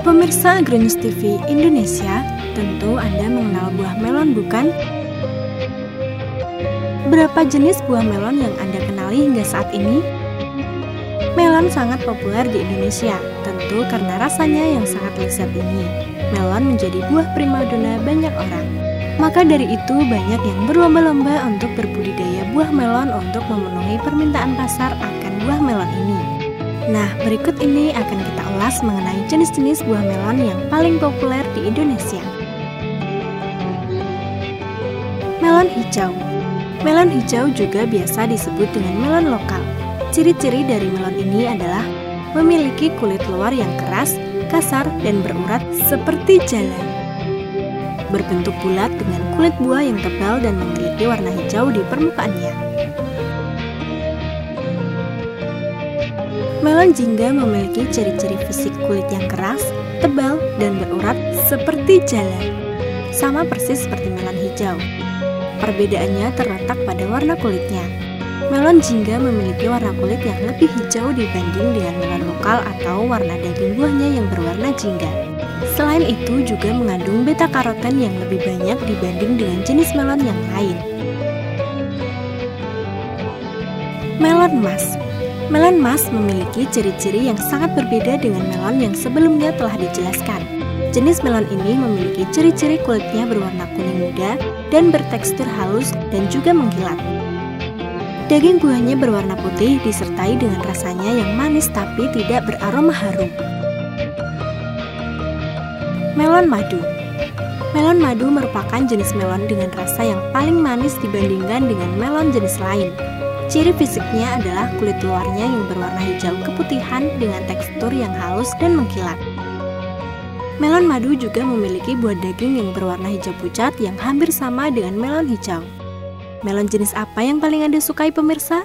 Pemirsa Agronews TV Indonesia, tentu Anda mengenal buah melon bukan? Berapa jenis buah melon yang Anda kenali hingga saat ini? Melon sangat populer di Indonesia, tentu karena rasanya yang sangat lezat ini. Melon menjadi buah primadona banyak orang. Maka dari itu banyak yang berlomba-lomba untuk berbudidaya buah melon untuk memenuhi permintaan pasar akan buah melon ini. Nah, berikut ini akan kita ulas mengenai jenis-jenis buah melon yang paling populer di Indonesia. Melon hijau Melon hijau juga biasa disebut dengan melon lokal. Ciri-ciri dari melon ini adalah memiliki kulit luar yang keras, kasar, dan berurat seperti jalan. Berbentuk bulat dengan kulit buah yang tebal dan memiliki warna hijau di permukaannya. Melon jingga memiliki ciri-ciri fisik kulit yang keras, tebal, dan berurat seperti jalan. Sama persis seperti melon hijau. Perbedaannya terletak pada warna kulitnya. Melon jingga memiliki warna kulit yang lebih hijau dibanding dengan melon lokal atau warna daging buahnya yang berwarna jingga. Selain itu juga mengandung beta karoten yang lebih banyak dibanding dengan jenis melon yang lain. Melon mas Melon mas memiliki ciri-ciri yang sangat berbeda dengan melon yang sebelumnya telah dijelaskan. Jenis melon ini memiliki ciri-ciri kulitnya berwarna kuning muda dan bertekstur halus dan juga mengkilat. Daging buahnya berwarna putih disertai dengan rasanya yang manis tapi tidak beraroma harum. Melon madu Melon madu merupakan jenis melon dengan rasa yang paling manis dibandingkan dengan melon jenis lain. Ciri fisiknya adalah kulit luarnya yang berwarna hijau keputihan dengan tekstur yang halus dan mengkilat. Melon madu juga memiliki buah daging yang berwarna hijau pucat yang hampir sama dengan melon hijau. Melon jenis apa yang paling Anda sukai pemirsa?